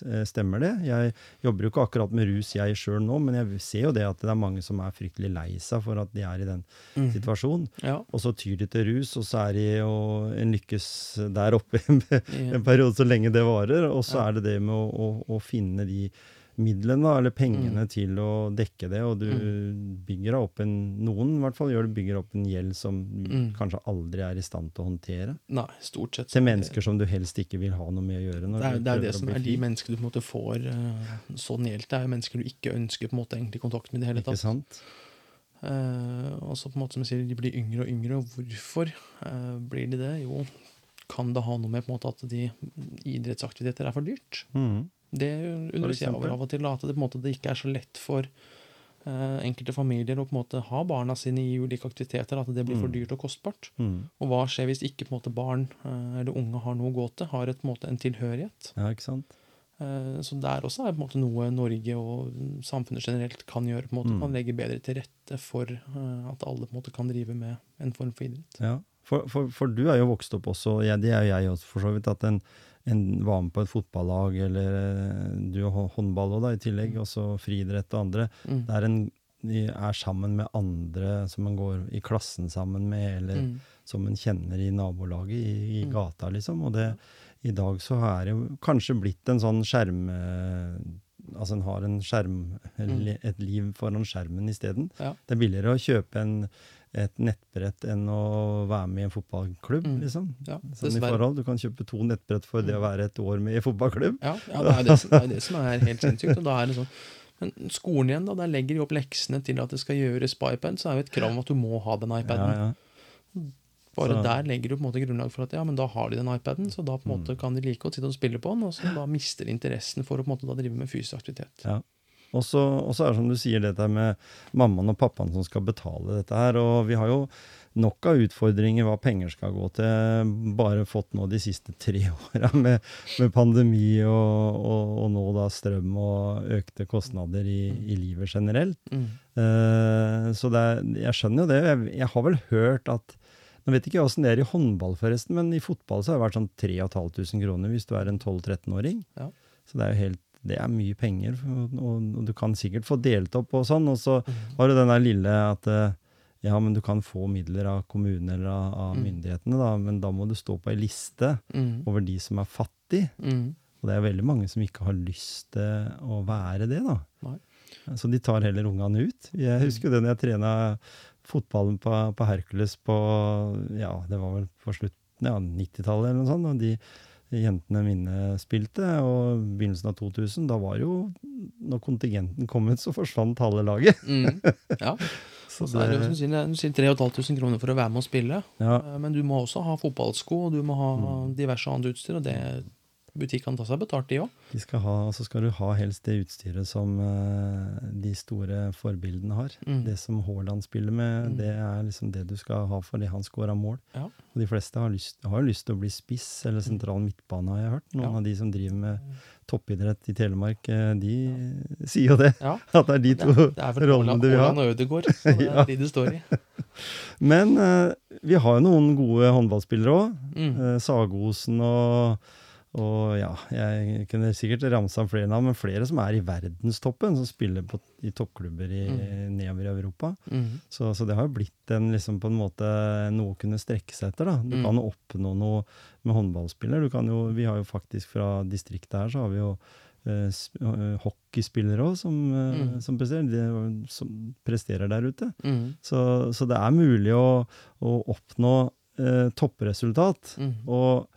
Eh, Stemmer det? Jeg jobber jo ikke akkurat med rus jeg sjøl nå, men jeg ser jo det at det er mange som er fryktelig lei seg for at de er i den Mm. situasjonen. Ja. Og så tyr de til rus, og så er de jo en lykkes der oppe en en periode så lenge det varer. Og så Ja. er det det med å, å, å finne de midlene, eller pengene, Mm. til å dekke det. Og du bygger deg opp en Noen i hvert fall gjør det, bygger opp en gjeld som du Mm. kanskje aldri er i stand til å håndtere. Nei, stort sett. Til mennesker som du helst ikke vil ha noe med å gjøre. Det er, det er det som er de menneskene du på en måte får uh, sånn hjelp. Det er mennesker du ikke ønsker på en måte egentlig kontakt med i det hele tatt. Ikke sant? Uh, og så på en måte som jeg sier, de blir yngre og yngre, og hvorfor uh, blir de det? Jo, kan det ha noe med på en måte at de idrettsaktiviteter er for dyrt? Mhm. Det undres jeg over av og til, at det måte det ikke er så lett for uh, enkelte familier å på en måte ha barna sine i ulike aktiviteter, at det blir for Mm. dyrt og kostbart. Mm. Og hva skjer hvis ikke på en måte barn uh, eller unge har noe å gå til, har et, på en måte en tilhørighet? Ja, ikke sant? Eh, Så der også er på en måte noe Norge og samfunnet generelt kan gjøre. på en måte Mm. Man legger bedre til rette for at alle på en måte kan drive med en form for idrett. Ja, for, for, for du er jo vokst opp også, ja, det er jo jeg også for så vidt, at en, en var med på et fotballag, eller eh, du håndball også da i tillegg, Mm. og så friidrett og andre. Mm. Det er en, de er sammen med andre som en går i klassen sammen med, eller Mm. som en kjenner i nabolaget, i, i Mm. gata liksom. Og det, i dag så er det jo kanskje blitt en sånn skjerm... eh, Altså en har en skjerm, Mm. et liv foran skjermen isteden. Ja. Det er billigere å kjøpe en, et nettbrett enn å være med i en fotballklubb, Mm. liksom. Ja, Sånn i forhold. Du kan kjøpe to nettbrett for det å Mm. være et år med i fotballklubb. Ja, ja det, er det, som- det er det som er helt sinnssykt. Og da er det sånn men skolen igjen, da, der legger de opp leksene til at det skal gjøres på iPad, så er jo et krav om at du må ha den iPaden. ja. Bare Så- der legger du på en måte grunnlag for at ja, men da har de den iPaden, så da på en Mm. måte kan de like godt sitte og spille på den, og så da mister de interessen for å på en måte da drive med fysisk aktivitet. Ja. Og så er det som du sier, dette med mammaen og pappaen som skal betale dette her. Og vi har jo nok av utfordringer hva penger skal gå til. Bare fått nå de siste tre åra med, med pandemi og, og, og nå da strøm og økte kostnader i, i livet generelt. Mm. Uh, så er, jeg skjønner jo det. Jeg, jeg har vel hørt at Nå vet ikke åssen det er i håndball, forresten, men i fotball så har det vært sånn 3500 kroner hvis du er en 12-13-åring. Ja. Så det er jo helt det er mye penger, og, og, du kan sikkert få delt opp og sånn. Og så var det den der lille at eh, ja, men du kan få midler av kommunen eller av, av Mm. myndighetene, da, men da må du stå på ei liste Mm. over de som er fattige. Mm. Og det er veldig mange som ikke har lyst til å være det, da. Nei. Så de tar heller ungene ut. Jeg husker jo det når jeg trena fotballen på, på Hercules på Ja, det var vel på slutten ja, 90-tallet eller noe sånt. Og de jentene mine spilte, og begynnelsen av 2000, da var jo Når kontingenten kom ut, så forsvant halve laget. Mm. Ja. Så det, er det du sier, 3500 kroner for å være med og spille, ja, Eh, men du må også ha fotballsko, og du må ha Mm. diverse annet utstyr, og det butikkene ta seg betalt, de òg. så skal du ha helst det utstyret som eh, de store forbildene har. Mm. Det som Haaland spiller med, Mm. det er liksom det du skal ha for det han scora mål. Ja. Og de fleste har, lyst, har lyst til å bli spiss eller sentral midtbane, har jeg hørt. Noen Ja. av de som driver med toppidrett i Telemark, de de sier jo det. Ja. At det er de to ja, det er rollene du vil ha. Og Ødegaard, så det er Ja. de du står i. Men uh, vi har jo noen gode håndballspillere òg. Mm. Sagosen og, og ja, jeg kunne sikkert ramse av flere navn, men flere som er i verdenstoppen, som spiller på, i toppklubber i, nedover i Europa. Mm. Så, så det har jo blitt en, liksom, på en måte noe å kunne strekke seg etter. da. Du Mm. kan oppnå noe med håndballspiller. Du kan jo, vi har jo faktisk fra distriktet her, så har vi jo eh, eh, hockeyspillere òg som, eh, Mm. som, som presterer der ute. Mm. Så, så det er mulig å, å oppnå eh, toppresultat. Mm. Og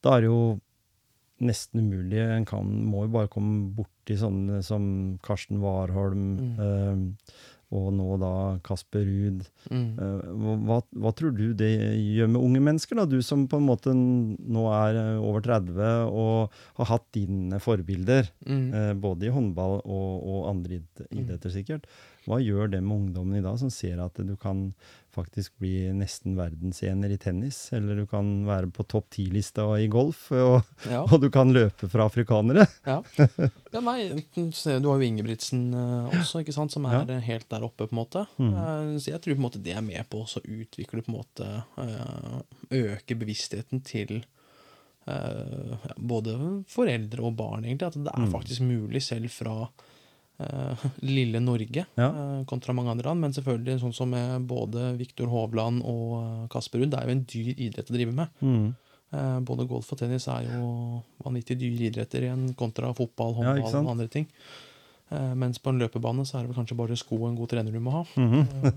da er det jo nesten umulig. En kan, må jo bare komme borti sånne som Karsten Warholm, Mm. eh, og nå da Kasper Ruud. Mm. Eh, hva, hva tror du det gjør med unge mennesker, da? Du som på en måte nå er eh, over 30 og har hatt dine forbilder, Mm. eh, både i håndball og, og andre idretter sikkert. Hva gjør det med ungdommen i dag, som ser at du kan faktisk bli nesten verdensener i tennis, eller du kan være på topp ti-lista i golf, og, Ja. og du kan løpe fra afrikanere? Ja. ja, nei, du har jo Ingebrigtsen eh, også, ikke sant, som er ja. helt der oppe, på en måte. Mm. Eh, så jeg tror på en måte det er med på å utvikle på en måte eh, Øke bevisstheten til eh, både foreldre og barn, egentlig, at det er Mm. faktisk mulig selv fra eh, lille Norge Ja. eh, kontra mange andre land. Men selvfølgelig sånn som med både Viktor Hovland og eh, Kasper Ruud, det er jo en dyr idrett å drive med. Mm. Eh, både golf og tennis er jo vanvittig dyre idretter igjen, kontra fotball, håndball ja, og andre ting. Eh, mens på en løpebane så er det vel kanskje bare sko og en god trener du må ha. Mm -hmm.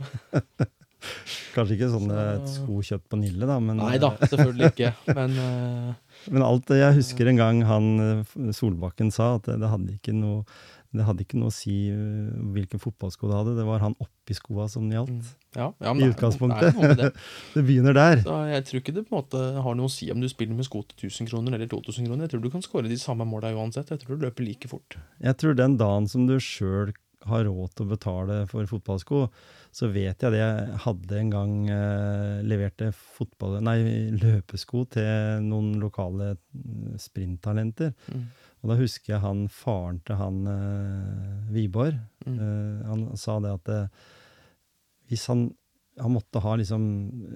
Kanskje ikke sånne Så- sko kjøpt på Nille, da, men, Nei da, selvfølgelig ikke. Men eh, men alt jeg husker en gang han eh, Solbakken sa, at det, det hadde ikke noe det hadde ikke noe å si eh, hvilken fotballsko du hadde, det var han oppi skoa som gjaldt. mm, ja, ja, I utgangspunktet. Det det. Det begynner der. Så jeg tror ikke det på en måte har noe å si om du spiller med sko til 1000 kroner eller 2000 kroner. Jeg tror du kan skåre de samme måla uansett. Jeg tror du løper like fort. Jeg tror den dagen som du sjøl har råd til å betale for fotballsko, så vet jeg det. Jeg hadde en gang eh, leverte fotball, nei, løpesko til noen lokale mm, sprinttalenter. Mm. Og da husker jeg han faren til han uh, Wiborg. Mm. Uh, han sa det at eh, hvis han, han måtte ha liksom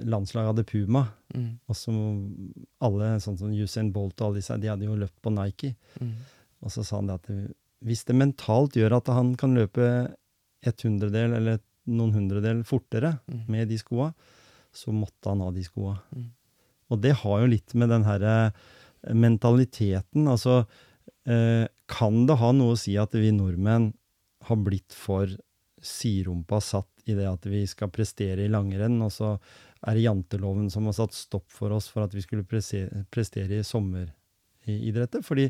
Landslaget hadde Puma, Mm. og så alle sånn som Usain Bolt og alle disse, de hadde jo løpt på Nike. Mm. Og så sa han det at det, hvis det mentalt gjør at han kan løpe et hundredel eller noen hundredel fortere Mm. med de skoa, så måtte han ha de skoa. Mm. Og det har jo litt med den herre mentaliteten Altså, eh, kan det ha noe å si at vi nordmenn har blitt for siderumpa satt i det at vi skal prestere i langrenn, og så er det janteloven som har satt stopp for oss for at vi skulle prestere i sommeridretter? Fordi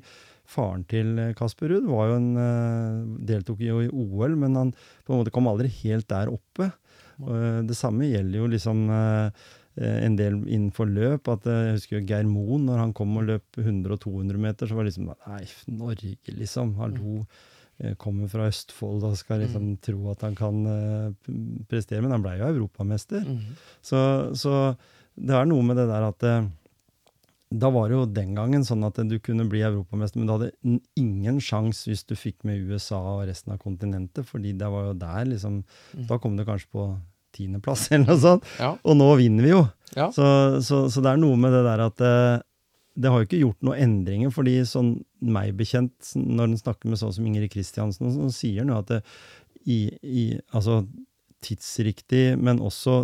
faren til Kasper Ruud var jo en, eh, deltok jo i OL, men han på en måte kom aldri helt der oppe. Eh, det samme gjelder jo liksom eh, eh, en del innenfor løp. at eh, Jeg husker jo Geir Moen, når han kom og løp 100 og 200 meter, så var det liksom Nei, Norge, liksom. Hallo. eh, Kommer fra Østfold og skal liksom tro at han kan eh, prestere. Men han blei jo europamester. Mm. Så, så det er noe med det der at eh, da var det jo den gangen sånn at du kunne bli europamester, men du hadde ingen sjanse hvis du fikk med USA og resten av kontinentet, fordi det var jo der liksom Mm. Da kom du kanskje på tiendeplass eller noe sånt. Ja. Og nå vinner vi jo! Ja. Så, så, så det er noe med det der at eh, det har jo ikke gjort noen endringer, fordi sånn meg bekjent, når en snakker med sånn som Ingrid Kristiansen, så sier han jo at det, i, i, altså tidsriktig, men også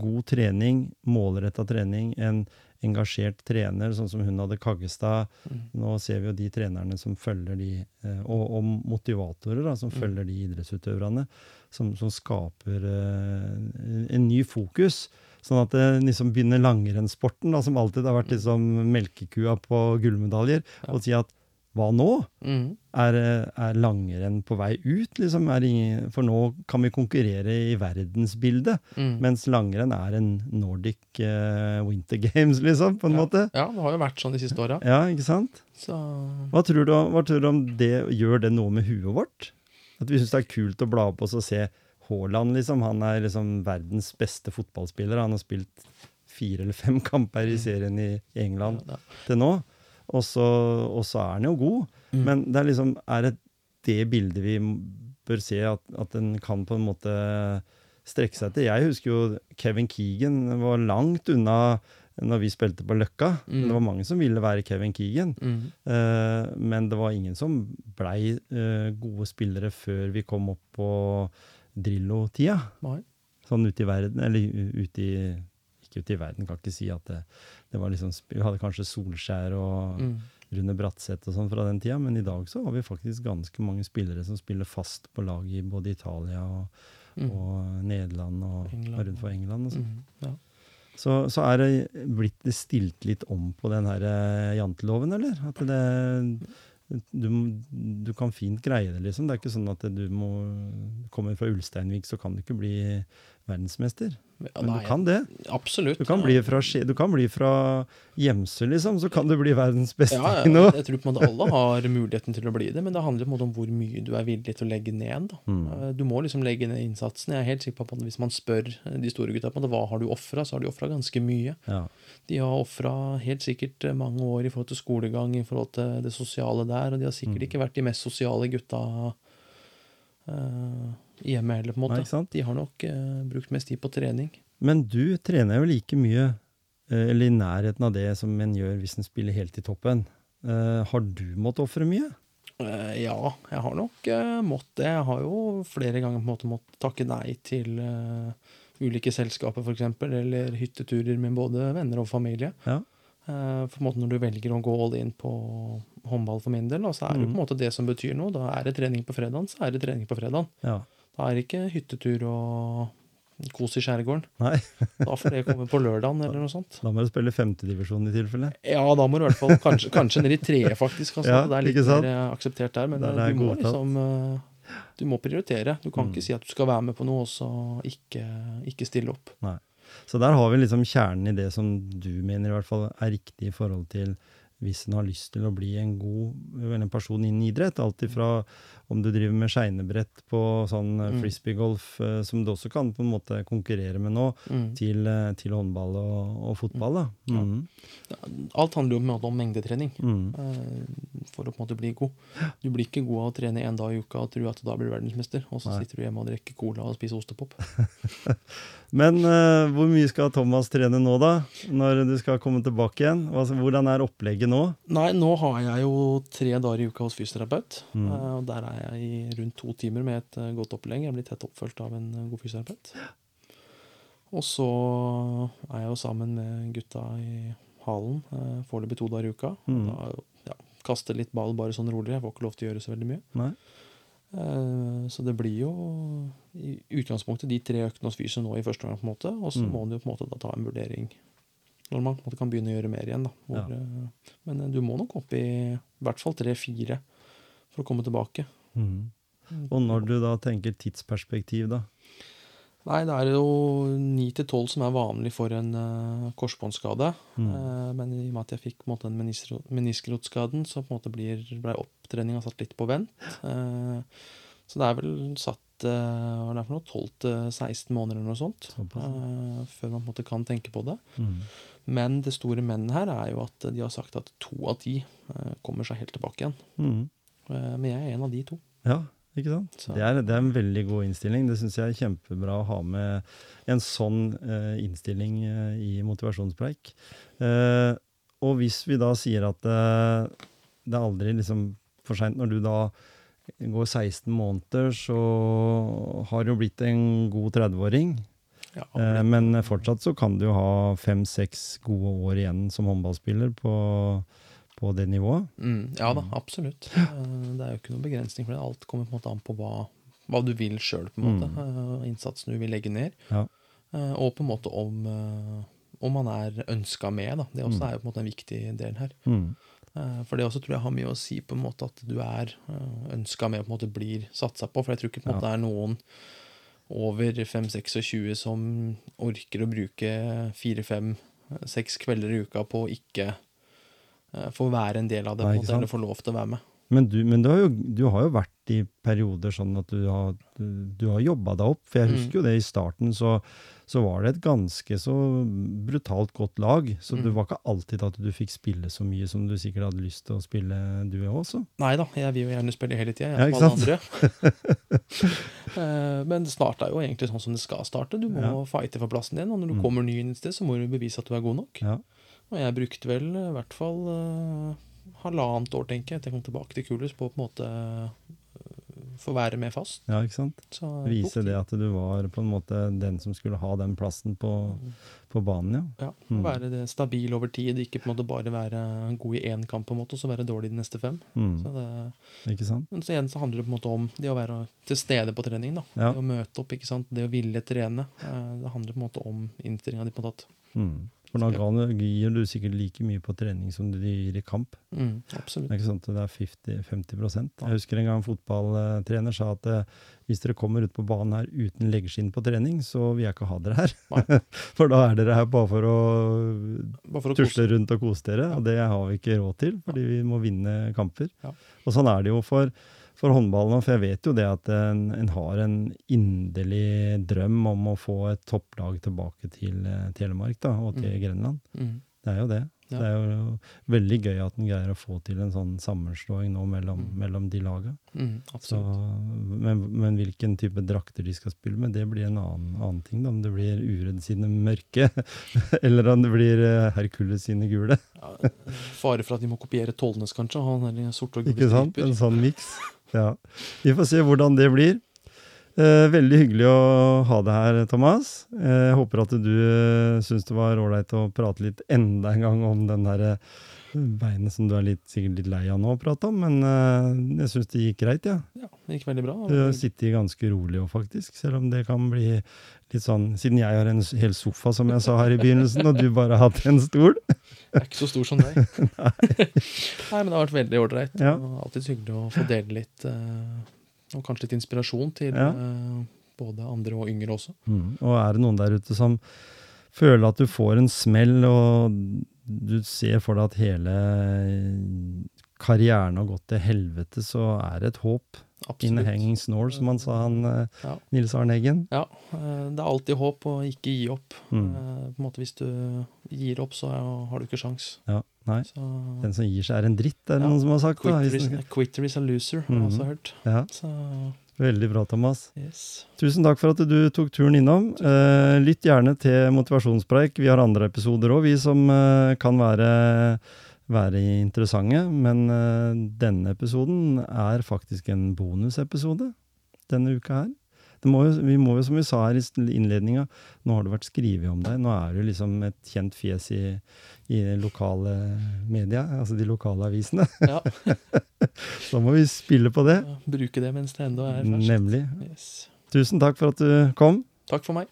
god trening, målretta trening, en engasjert trener, sånn som hun hadde Kaggestad. Mm. Nå ser vi jo de trenerne som følger de, eh, og, og motivatorer da, som Mm. følger de idrettsutøverne, som, som skaper eh, en ny fokus. Sånn at det liksom begynner langrennssporten, som alltid har vært liksom melkekua på gullmedaljer, Ja. og si at hva nå? Mm. Er, eh, er langrenn på vei ut? Liksom? Ingen, for nå kan vi konkurrere i verdensbildet, Mm. mens langrenn er en Nordic uh, Winter Games, liksom, på en ja. måte. Ja, det har jo vært sånn de siste åra. Ja, ikke sant? Så Hva tror, du, hva tror du om det gjør det noe med huet vårt? At vi syns det er kult å bla opp og se Haaland, liksom. Han er liksom verdens beste fotballspiller. Han har spilt fire eller fem kamper i serien i England ja, til nå. Og så, og så er han jo god. Mm. Men det er liksom Er det det bildet vi bør se, at, at en kan på en måte strekke seg til? Jeg husker jo Kevin Keegan var langt unna når vi spilte på Løkka. Mm. Det var mange som ville være Kevin Keegan. Mm. Uh, men det var ingen som blei uh, gode spillere før vi kom opp på Drillo-tida. Sånn ute i verden, eller ute i Ikke ute i verden, kan ikke si at det, det var liksom Vi hadde kanskje Solskjær og Mm. Rune Bratseth og sånn fra den tida, men i dag så har vi faktisk ganske mange spillere som spiller fast på lag i både Italia og, Mm. og Nederland og, England. rundt for England. Og sånn. Mm. Ja. Så, så er det blitt stilt litt om på den her eh, janteloven, eller? At det du, du kan fint greie det, liksom. Det er ikke sånn at du må Kommer fra Ulsteinvik, så kan du ikke bli verdensmester. Ja, Men nei, du kan det. Absolutt. Du kan bli fra, du kan bli fra Gjemsø, liksom, så kan du bli verdens beste ja, ja, jeg tror på en måte alle har muligheten til å bli det, men det handler på en måte om hvor mye du er villig til å legge ned. Mm. Eh, Du må liksom legge ned innsatsen. Jeg er helt sikker på at hvis man spør de store gutta på det, hva har du ofra, så har de ofra ganske mye. Ja. De har ofra helt sikkert eh, mange år i forhold til skolegang, i forhold til det sosiale der, og de har sikkert Mm. ikke vært de mest sosiale gutta eh, hjemme heller, på en måte. Nei? De har nok eh, brukt mest tid på trening. Men du trener jo like mye eh, eller i nærheten av det som en gjør hvis en spiller helt i toppen. Eh, har du måttet ofre mye? Eh, ja, jeg har nok uh, måttet det. Jeg har jo flere ganger på en måte måttet takke nei til ulike selskaper, f.eks., eller hytteturer med både venner og familie. Ja. For en måte Når du velger å gå all in på håndball for min del, da, så er det Mm. på en måte det som betyr noe. Da er det trening på fredagen, så er det trening på fredagen. Ja. Da er det ikke hyttetur og kos i skjærgården. Nei, Da får det komme på lørdagen eller noe sånt. da må du spille femtedivisjon i tilfelle. Ja, da må du i hvert fall kanskje, kanskje ned i treet, faktisk. Altså, Ja, det er litt mer eh, akseptert der. Men Der eh, du må liksom eh, Du må prioritere. Du kan Mm. ikke si at du skal være med på noe, og så ikke, ikke stille opp. Så der har vi liksom kjernen i det som du mener i hvert fall er riktig i forhold til hvis en har lyst til å bli en god en person innen idrett. Alt ifra om du driver med skeinebrett på sånn eh, Mm. frisbeegolf, eh, som du også kan på en måte konkurrere med nå, Mm. til, eh, til håndball og, og fotball. Ja. Mm. Alt handler jo om mengdetrening Mm. for å på en måte bli god. Du blir ikke god av å trene én dag i uka og tro at du da blir verdensmester, og så Nei. sitter du hjemme og drikker cola og spiser ostepop. Men uh, hvor mye skal Thomas trene nå, da? Når du skal komme tilbake igjen? Hvordan er opplegget nå? Nei, nå har jeg jo tre dager i uka hos fysioterapeut. Mm. eh, og Der er jeg i rundt to timer med et eh, godt opplegg. Jeg blir tett oppfølgt av en eh, god fysioterapeut. Og så er jeg jo sammen med gutta i Halen foreløpig to dager i uka. Mm. Da, ja, kaster litt ball bare sånn rolig. Jeg får ikke lov til å gjøre så veldig mye. Nei? Så det blir jo i utgangspunktet de tre øktene hos fysio nå i første gang, på en måte. Og så Mm. må du jo på en måte da ta en vurdering når man kan begynne å gjøre mer igjen. da. Hvor, Ja. eh, Men eh, du må nok opp i i hvert fall tre-fire for å komme tilbake. Mm. Og når du da tenker tidsperspektiv, da? Nei, det er jo ni til tolv som er vanlig for en uh, korsbåndskade. Mm. Uh, men i og med at jeg fikk måte, den meniskelotskaden, så på en måte blir, ble opptreninga satt litt på vent. Uh, så det er vel satt hva er det for noe, 12 til 16 måneder eller noe sånt. Eh, før man på en måte kan tenke på det. Mm. Men det store menn her er jo at de har sagt at to av ti eh, kommer seg helt tilbake igjen. Mm. Eh, men jeg er en av de to. Ja, ikke sant? Det er, det er en veldig god innstilling. Det syns jeg er kjempebra å ha med en sånn eh, innstilling eh, i motivasjonspreik. Eh, og hvis vi da sier at det er aldri liksom for seint når du da går 16 måneder, så har du blitt en god 30-åring. Ja, Eh, men fortsatt så kan du jo ha fem-seks gode år igjen som håndballspiller på, på det nivået. Mm, ja da, absolutt. Eh, Det er jo ikke noen begrensning for det. Alt kommer på en måte an på hva, hva du vil sjøl, på en måte. Mm. eh, Innsatsen du vil legge ned. Ja. Og på en måte om, om man er ønska med. Da. Det også Mm. er jo på en måte en viktig del her. Mm. For det også tror jeg har mye å si på en måte at du er ønska med og på en måte blir satsa på. For jeg tror ikke på en Ja. det er noen over 5-26 som orker å bruke fire-fem-seks kvelder i uka på å ikke eh, få være en del av det, Nei, måte, eller få lov til å være med. Men, du, men du, har jo, du har jo vært i perioder sånn at du har, du, du har jobba deg opp. For jeg Mm. husker jo det i starten, så, så var det et ganske så brutalt godt lag. Så det Mm. var ikke alltid at du fikk spille så mye som du sikkert hadde lyst til å spille, du også. Nei da, jeg vil jo gjerne spille hele tida, jeg, ja, alle andre. Eh, Men det starta jo egentlig sånn som det skal starte. Du må Ja. fighte for plassen din, og når du Mm. kommer ny inn et sted, så må du bevise at du er god nok. Ja. Og jeg brukte vel eh, i hvert fall eh, halvannet år, tenker jeg, til jeg kom tilbake til Kulus, på på en måte få være med fast. ja, ikke sant? Så Vise det at du var på en måte den som skulle ha den plassen på, på banen, ja. Ja, Mm. Være det stabil over tid, ikke på en måte bare være god i én kamp på en måte, og så være dårlig de neste fem. Mm. Så det, Ikke sant? men så igjen så handler det på en måte om det å være til stede på trening. da. Ja. Det å møte opp, ikke sant? det å ville trene. Eh, Det handler på en måte om innstillinga di. på en måte. Mm. For da Ja. gir du sikkert like mye på trening som du gir i kamp. Mm, absolutt. Ikke sant det er 50, 50% Jeg husker en gang en fotballtrener sa at eh, hvis dere kommer ut på banen her uten leggskinn på trening, så vil jeg ikke ha dere her. For da er dere her bare for å Bare for å tusle kose. rundt og kose dere, og det har vi ikke råd til, fordi vi må vinne kamper. Ja. Og sånn er det jo for, for håndballen for jeg vet jo det at en, en har en inderlig drøm om å få et topplag tilbake til eh, Telemark da, og til Mm. Grenland. Mm. Det er jo det. Ja. Det er jo veldig gøy at en greier å få til en sånn sammenslåing nå mellom, Mm. mellom de laga. Mm, Så, men, men hvilken type drakter de skal spille med, det blir en annen, annen ting. Da. Om det blir Uredd sine mørke, eller om det blir eh, Hercules sine gule. Ja, fare for at de må kopiere Tollnes, kanskje. Han er sort og gule Ikke sant? En sånn miks. Ja. Vi får se hvordan det blir. Eh, veldig hyggelig å ha deg her, Thomas. Eh, jeg håper at du eh, syns det var ålreit å prate litt enda en gang om den der eh, beinet som du er litt, sikkert litt lei av nå å prate om, men eh, jeg syns det gikk greit, ja. Ja, det gikk veldig bra. Du har sittet ganske rolig òg, faktisk. Selv om det kan bli litt sånn Siden jeg har en hel sofa, som jeg sa her i begynnelsen, og du bare har hatt en stol. Jeg er ikke så stor som deg. Nei, men det har vært veldig ålreit. Ja. Alltid hyggelig å få dele litt, eh, og kanskje litt inspirasjon til Ja. eh, både andre og yngre også. Mm. Og er det noen der ute som føler at du får en smell, og du ser for deg at hele karrieren har gått til helvete, så er det et håp. In a Absolutt. hanging snore, som han sa, han eh, Ja. Nils Arne Eggen. Ja, eh, det er alltid håp å ikke gi opp. Mm. Eh, På en måte Hvis du gir opp, så har du ikke sjans. Ja, nei. Så Den som gir seg er en dritt, er det Ja. noen som har sagt. Da, quitter hvis is, quitter is a loser, har jeg Mhm. også hørt. ja, Så veldig bra, Thomas. yes. Tusen takk for at du tok turen innom. Lytt gjerne til Motivasjonspreik. Vi har andre episoder òg, vi som kan være, være interessante. Men eh, denne episoden er faktisk en bonusepisode denne uka her. Det må jo, vi må jo, som vi sa her i innledninga, nå har det vært skrevet om deg. Nå er du liksom et kjent fjes i, i lokale media, altså de lokale avisene. Ja, Så må vi spille på det. bruke det mens det ennå er ferskt. Nemlig. Yes. Tusen takk for at du kom. Takk for meg.